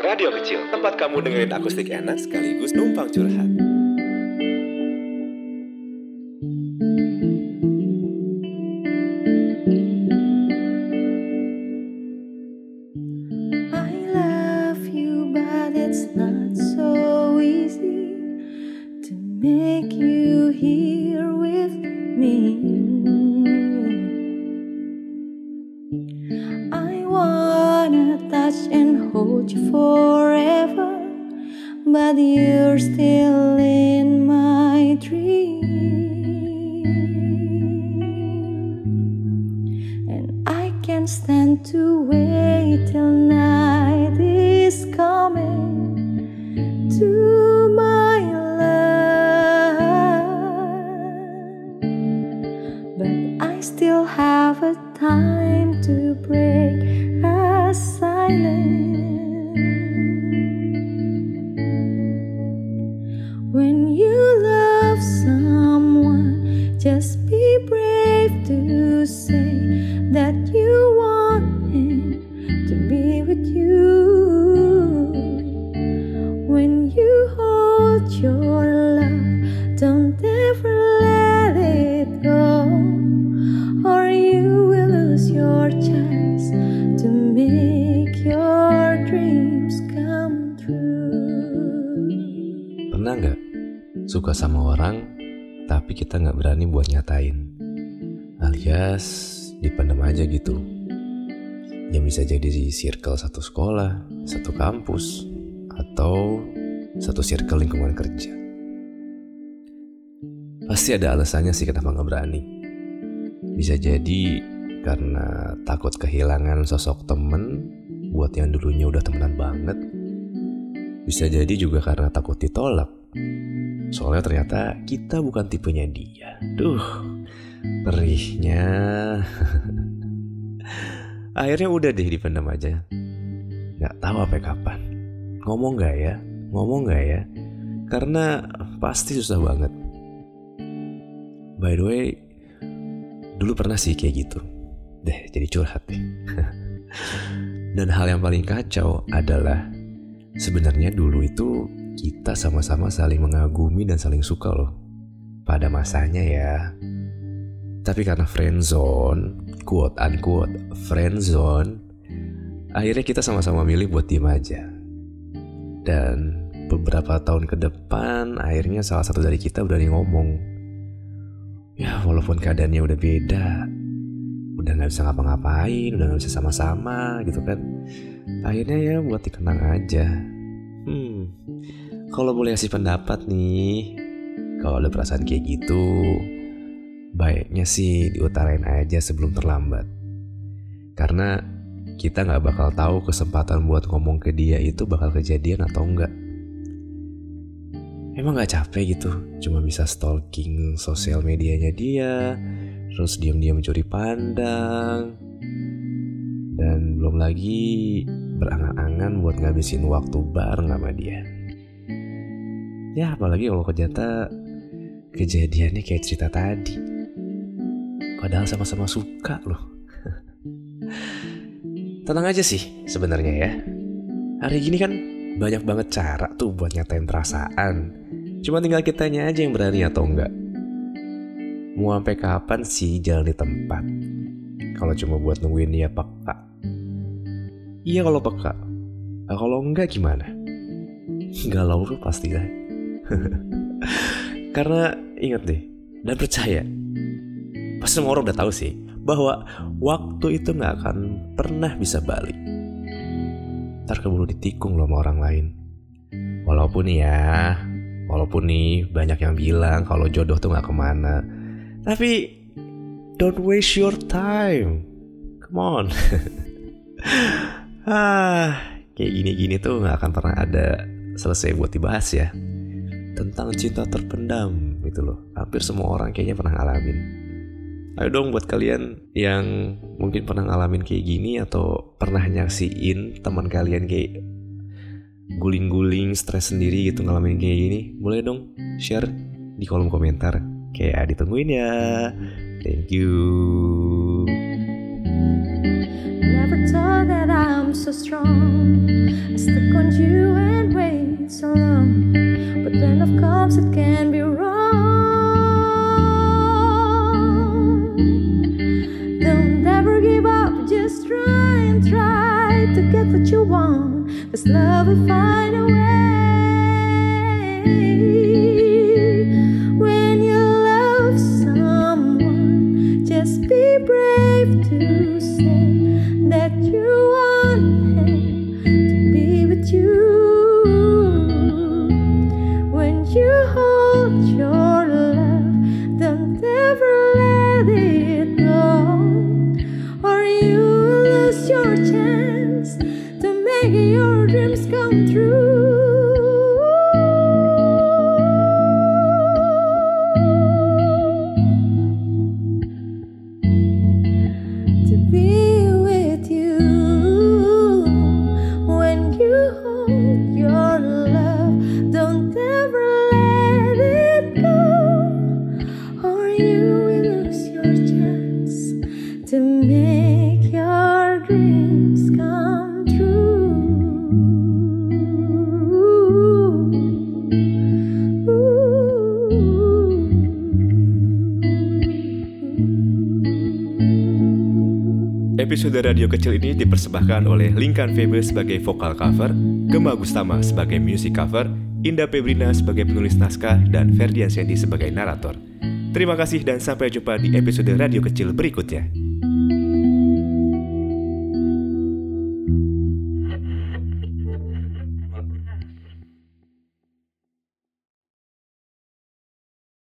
Radio Kecil, tempat kamu dengerin akustik enak sekaligus numpang curhat. Make you here with me. Hold you forever, but you're still in my dream. And I can't stand to wait till night is coming to my love. But I still have a time When you suka sama orang tapi kita nggak berani buat nyatain? Alias dipendam aja gitu. Yang bisa jadi di circle satu sekolah, satu kampus, atau satu circle lingkungan kerja. Pasti ada alasannya sih kenapa nggak berani. Bisa jadi karena takut kehilangan sosok temen buat yang dulunya udah temenan banget. Bisa jadi juga karena takut ditolak. Soalnya ternyata kita bukan tipenya dia. Duh, perihnya. Akhirnya udah deh dipendam aja. Gak tahu sampai kapan. Ngomong gak ya? Ngomong gak ya? Karena pasti susah banget. By the way, dulu pernah sih kayak gitu. Deh, jadi curhat deh. Dan hal yang paling kacau adalah sebenarnya dulu itu kita sama-sama saling mengagumi dan saling suka loh. Pada masanya ya. Tapi karena friendzone, quote unquote friendzone, akhirnya kita sama-sama milih buat diem aja. Dan beberapa tahun ke depan, akhirnya salah satu dari kita berani ngomong. Ya, walaupun keadaannya udah beda, udah nggak bisa ngapa-ngapain, udah nggak bisa sama-sama gitu kan. Akhirnya ya buat dikenang aja. Hmm, kalau boleh kasih pendapat nih, kalau ada perasaan kayak gitu, baiknya sih diutarain aja sebelum terlambat. Karena kita nggak bakal tahu kesempatan buat ngomong ke dia itu bakal kejadian atau enggak. Emang nggak capek gitu, cuma bisa stalking sosial medianya dia, terus diam-diam mencuri pandang, dan belum lagi berangan-angan buat ngabisin waktu bareng sama dia. Ya apalagi kalau ternyata kejadiannya kayak cerita tadi. Padahal sama-sama suka loh. Tenang aja sih sebenarnya ya. Hari gini kan banyak banget cara tuh buat nyatain perasaan. Cuma tinggal kitanya aja yang berani atau enggak. Mau sampai kapan sih jalan di tempat? Kalau cuma buat nungguin dia peka. Iya kalau peka. Nah, kalau enggak gimana? Galau tuh pasti lah. Karena ingat deh, dan percaya, pasti semua orang udah tahu sih bahwa waktu itu nggak akan pernah bisa balik. Ntar keburu ditikung loh sama orang lain. Walaupun ya, walaupun nih banyak yang bilang kalau jodoh tuh nggak ke mana, tapi don't waste your time. Come on. ah, kayak gini-gini tuh nggak akan pernah ada selesai buat dibahas ya tentang cinta terpendam gitu loh. Hampir semua orang kayaknya pernah ngalamin. Ayo dong buat kalian yang mungkin pernah ngalamin kayak gini atau pernah nyaksiin teman kalian kayak guling-guling stres sendiri gitu ngalamin kayak gini, boleh dong share di kolom komentar. Oke, ya, ditungguin ya. Thank you. Never thought that I'm so strong. I stuck on you and wait so long. But then of course it can be wrong. Don't ever give up, just try and try to get what you want. This love will find a way. Your Episode radio kecil ini dipersembahkan oleh Linkan Febe sebagai vokal cover, Gemma Gustama sebagai music cover, Indah Pebrina sebagai penulis naskah, dan Ferdian Sandy sebagai narator. Terima kasih dan sampai jumpa di episode radio kecil berikutnya.